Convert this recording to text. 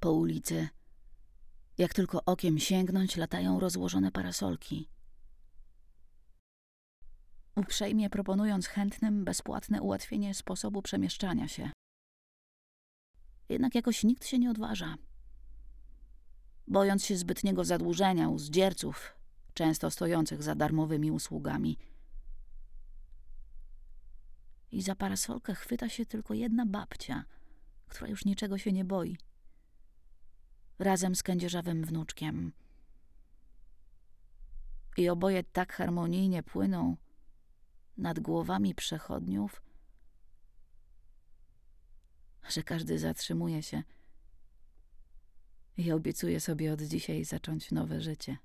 Po ulicy, jak tylko okiem sięgnąć, latają rozłożone parasolki. Uprzejmie proponując chętnym bezpłatne ułatwienie sposobu przemieszczania się. Jednak jakoś nikt się nie odważa. Bojąc się zbytniego zadłużenia u zdzierców, często stojących za darmowymi usługami. I za parasolkę chwyta się tylko jedna babcia, która już niczego się nie boi. Razem z kędzierzawym wnuczkiem. I oboje tak harmonijnie płyną nad głowami przechodniów, że każdy zatrzymuje się i obiecuje sobie od dzisiaj zacząć nowe życie.